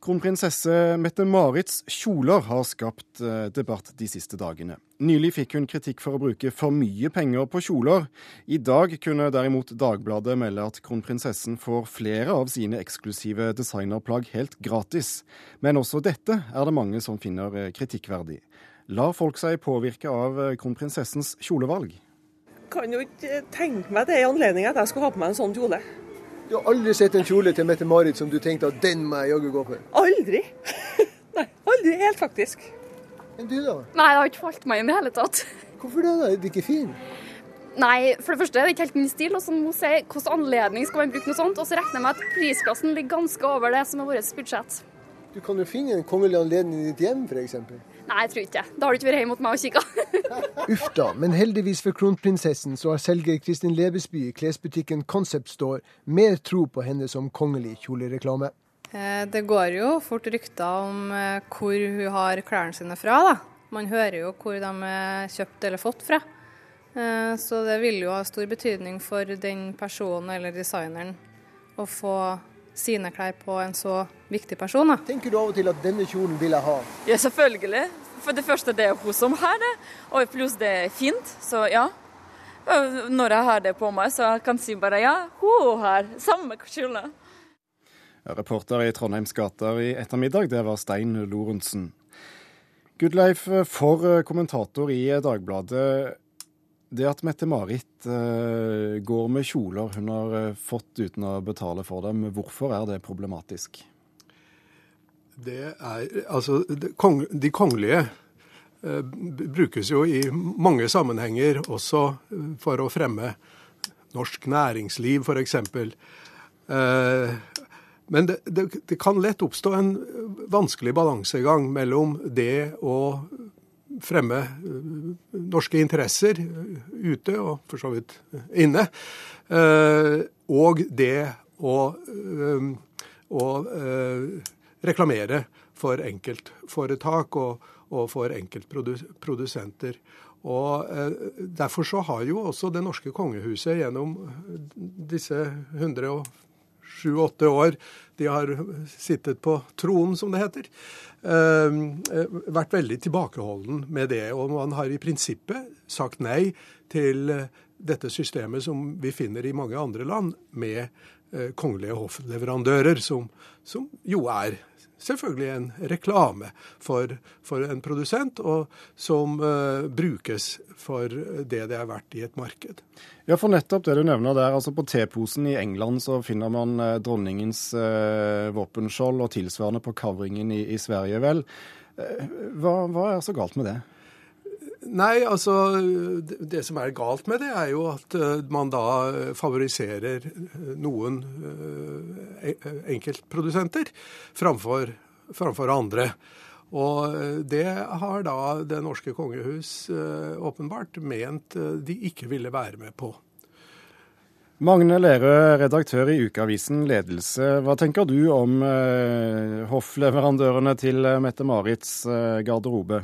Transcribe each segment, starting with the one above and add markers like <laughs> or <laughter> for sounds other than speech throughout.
Kronprinsesse Mette-Marits kjoler har skapt eh, debatt de siste dagene. Nylig fikk hun kritikk for å bruke for mye penger på kjoler. I dag kunne derimot Dagbladet melde at kronprinsessen får flere av sine eksklusive designerplagg helt gratis. Men også dette er det mange som finner eh, kritikkverdig. Lar folk seg påvirke av eh, kronprinsessens kjolevalg? Jeg Kan jo ikke tenke meg det i anledning at jeg skulle ha på meg en sånn kjole. Du har aldri sett en kjole til Mette-Marit som du tenkte at den må jeg jaggu gå for? Aldri. <laughs> Nei, aldri helt faktisk. Men du, da? Nei, det har ikke falt meg inn i det hele tatt. Hvorfor det? da? Er det ikke fin? Nei, for det første er det ikke helt min stil. Og så må si hvilken anledning skal man bruke noe sånt. Og så regner jeg med at prisklassen ligger ganske over det som er vårt budsjett. Du kan jo finne en kongelig anledning i ditt hjem, f.eks. Nei, jeg tror ikke det. Da har du ikke vært hjemme hos meg og kikka. <laughs> Uff da, men heldigvis for kronprinsessen så har selger Kristin Lebesby i klesbutikken Concept Store mer tro på henne som kongelig kjolereklame. Eh, det går jo fort rykter om eh, hvor hun har klærne sine fra. da. Man hører jo hvor de er kjøpt eller fått fra. Eh, så det vil jo ha stor betydning for den personen eller designeren å få sine klær på en så viktig person. Da. Tenker du av og til at denne kjolen vil jeg ha? Ja, selvfølgelig. For det første det er hun som har det, og pluss det er fint. Så ja. Når jeg har det på meg, så jeg kan si bare ja, hun har samme kjole. Reporter i Trondheims gater i ettermiddag, det var Stein Lorentzen. Gudleif, for kommentator i Dagbladet. Det at Mette-Marit uh, går med kjoler hun har uh, fått uten å betale for dem, hvorfor er det problematisk? Det er, altså, det, kong, De kongelige eh, brukes jo i mange sammenhenger også for å fremme norsk næringsliv, f.eks. Men det, det, det kan lett oppstå en vanskelig balansegang mellom det å fremme eh, norske interesser eh, ute, og for så vidt eh, inne. Og det å, å reklamere for enkeltforetak og, og for enkeltprodusenter. Og Derfor så har jo også det norske kongehuset gjennom disse 107-8 år de har sittet på tronen, som det heter, eh, vært veldig tilbakeholden med det. Og man har i prinsippet sagt nei til eh, dette systemet som vi finner i mange andre land, med eh, kongelige hoffleverandører, som, som jo er selvfølgelig en reklame for, for en produsent, og som eh, brukes for det det er verdt i et marked. Ja, for nettopp det du nevner der. altså På teposen i England så finner man eh, dronningens uh, våpenskjold og tilsvarende på kavringen i, i Sverige, vel. Hva, hva er så galt med det? Nei, altså det som er galt med det, er jo at man da favoriserer noen enkeltprodusenter framfor, framfor andre. Og det har da det norske kongehus åpenbart ment de ikke ville være med på. Magne Lerøe, redaktør i Ukeavisen Ledelse. Hva tenker du om eh, hoffleverandørene til Mette-Marits eh, garderobe?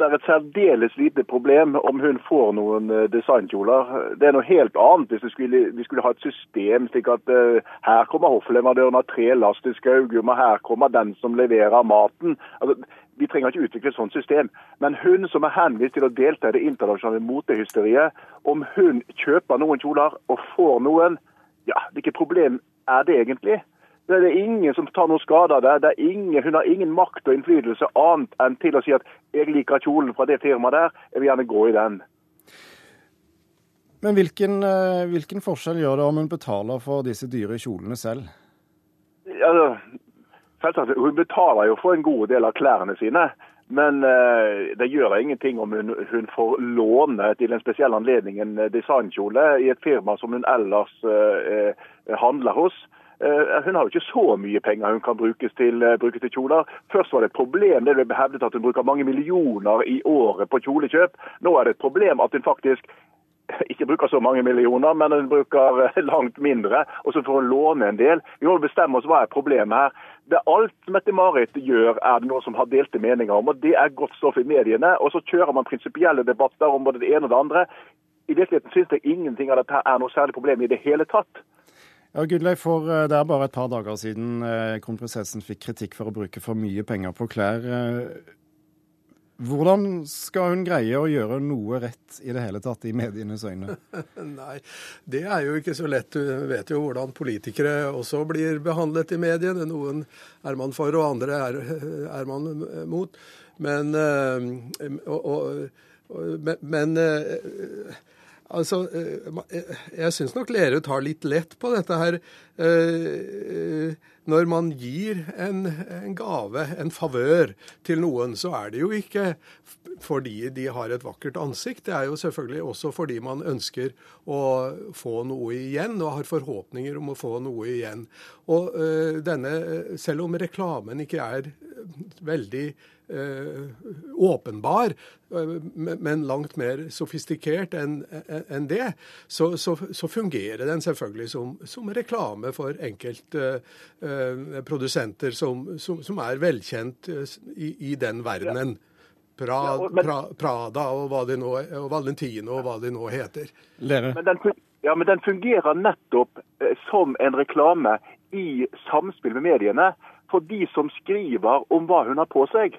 Det er et særdeles lite problem om hun får noen eh, designkjoler. Det er noe helt annet hvis vi skulle, vi skulle ha et system slik at uh, her kommer hoffleverandøren av tre last i Skaugum, og her kommer den som leverer maten. Altså, vi trenger ikke utvikle et sånt system. Men hun som er henvist til å delta i det internasjonale motehysteriet, om hun kjøper noen kjoler og får noen, ja, hvilket problem er det egentlig? Det er ingen som tar noe skade av det. det er ingen, hun har ingen makt og innflytelse annet enn til å si at 'jeg liker kjolen fra det firmaet der, jeg vil gjerne gå i den'. Men hvilken, eh, hvilken forskjell gjør det om hun betaler for disse dyre kjolene selv? Selvsagt, Hun betaler jo for en god del av klærne sine. Men uh, det gjør ingenting om hun, hun, får låne til en spesiell anledning en designkjole i et firma som hun ellers handler hos. Eh, hun har jo ikke så mye penger hun kan brukes til, eh, brukes til kjoler. Først var det et problem det ble hevdet at hun bruker mange millioner i året på kjolekjøp. Nå er det et problem at hun faktisk <laughs> ikke bruker så mange millioner, men hun bruker eh, <laughs> langt mindre. Og så får hun låne en del. Vi må bestemme oss hva er problemet her. Det Alt Mette-Marit gjør, er det noen som har delte meninger om. og Det er godt stoff i mediene. Og så kjører man prinsipielle debatter om både det ene og det andre. I virkeligheten syns jeg ingenting av dette er noe særlig problem i det hele tatt. Ja, Gudleif, for eh, Det er bare et par dager siden eh, kronprinsessen fikk kritikk for å bruke for mye penger på klær. Eh, hvordan skal hun greie å gjøre noe rett i det hele tatt i medienes øyne? <laughs> Nei, det er jo ikke så lett. Du vet jo hvordan politikere også blir behandlet i mediene. Noen er man for, og andre er, er man mot. Men, og, og, men Altså, eh, jeg syns nok Lerøe tar litt lett på dette her. Eh, når man gir en, en, gave, en favør, til noen, så er det jo ikke fordi de har et vakkert ansikt. Det er jo selvfølgelig også fordi man ønsker å få noe igjen, og har forhåpninger om å få noe igjen. Og øh, denne, selv om reklamen ikke er veldig øh, åpenbar, øh, men langt mer sofistikert enn en det, så, så, så, fungerer den selvfølgelig som, som reklame for enkeltprodusenter som, som, som, er velkjent i, i den verdenen. Pra, pra, Prada og, hva de nå, og Valentino og hva de nå heter. Men den, ja, men den fungerer nettopp eh, som en reklame i samspill med mediene. For de som skriver om hva hun har på seg.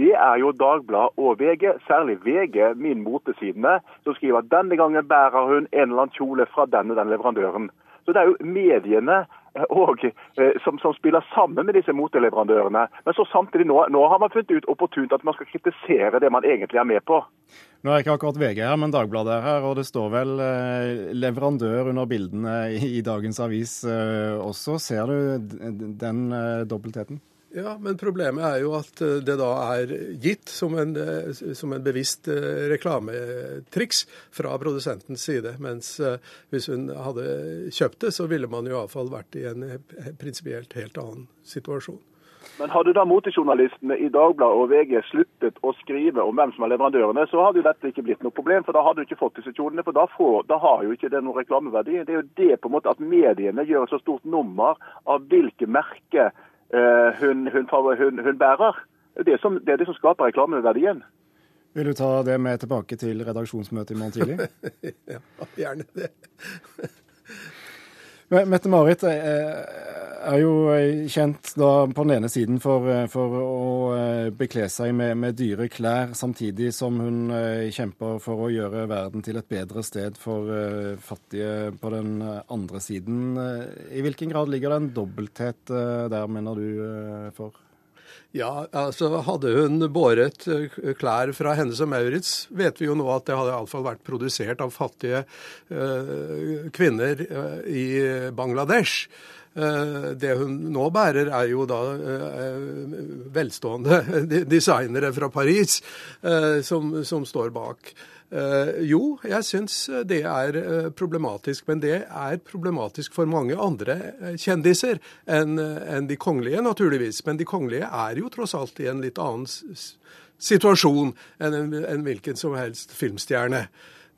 Det er jo Dagbladet og VG, særlig VG, min motesidene, som skriver at denne gangen bærer hun en eller annen kjole fra denne den leverandøren. Så det er jo mediene eh, <laughs> og, eh, som, som, spiller sammen med disse moteleverandørene. Men så samtidig nå, nå har man funnet ut opportunt at man skal kritisere det man egentlig er med på. Nå er ikke akkurat VG her, men Dagbladet er her, og det står vel eh, leverandør under bildene i, i dagens avis eh, også. Ser du den dobbeltheten? Ja, men problemet er jo at eh, det da er gitt som en, eh, som en bevisst eh, reklametriks fra produsentens side. Mens hvis hun hadde kjøpt det, så ville man jo iallfall vært i en prinsipielt helt annen situasjon. Men hadde da motejournalistene i Dagbladet og VG sluttet å skrive om hvem som er leverandørene, så hadde jo dette ikke blitt noe problem. For da hadde du ikke fått disse kjolene. For da, får, da har jo ikke det noen reklameverdi. Det er jo det på en måte at mediene gjør et så stort nummer av hvilke merker hun, hun, hun, hun bærer. Det er, som, det er det som skaper reklameverdien. Vil du ta det med tilbake til redaksjonsmøtet i morgen tidlig? <laughs> ja, gjerne det. Mette-Marit eh, er jo kjent da på den ene siden for, for å eh, bekle seg med, med, dyre klær, samtidig som hun kjemper for å gjøre verden til et bedre sted for fattige på den andre siden. I hvilken grad ligger det en dobbelthet der, mener du, for? Ja, altså Hadde hun båret eh, klær fra Hennes og Maurits, vet vi jo nå at det hadde iallfall vært produsert av fattige uh, kvinner uh, i Bangladesh. Det hun nå bærer, er jo da velstående <laughs> designere fra Paris som, som står bak. Uh, jo, jeg syns det er uh, problematisk, men det er problematisk for mange andre kjendiser enn en de kongelige, naturligvis. Men de kongelige er jo tross alt i en litt annen situasjon enn en, en hvilken som helst filmstjerne.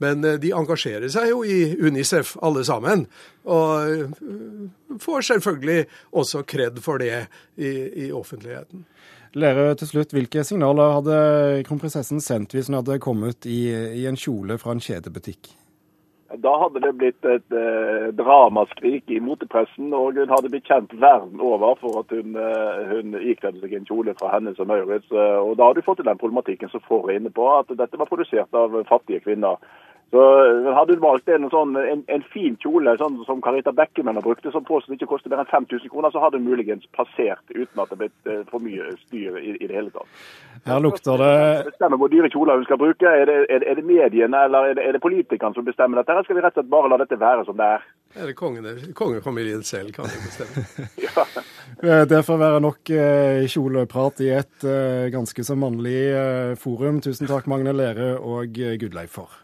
Men de engasjerer seg jo i Unicef, alle sammen. Og får selvfølgelig også kred for det i, i offentligheten. Lære til slutt, Hvilke signaler hadde kronprinsessen sendt hvis hun hadde kommet i, i en kjole fra en kjedebutikk? Da hadde det blitt et eh, dramaskrik i motepressen, og hun hadde blitt kjent verden over for at hun, eh, hun ikledde seg en kjole fra Hennes og Maurits. Eh, og da hadde du fått til den problematikken som får inne på, at dette var produsert av fattige kvinner. Så eh, Hadde du valgt en, sånn, en, en fin kjole sånn som Carita Beckemann har brukt, som påstått ikke koster mer enn 5000 kroner, så hadde du muligens passert uten at det ble uh, for mye styr i, i, det hele tatt. Her lukter det Bestemmer hvor dyre kjoler hun skal bruke. Er det, er, er det mediene eller er det, er det politikerne som bestemmer dette? Eller skal vi rett og slett bare la dette være som det er? Er det kongene, kongefamilien selv kan jo bestemme. <laughs> <laughs> ja. Eh, det får være nok kjoleprat i et ganske så mannlig forum. Tusen takk, Magne Lere og Gudleif for.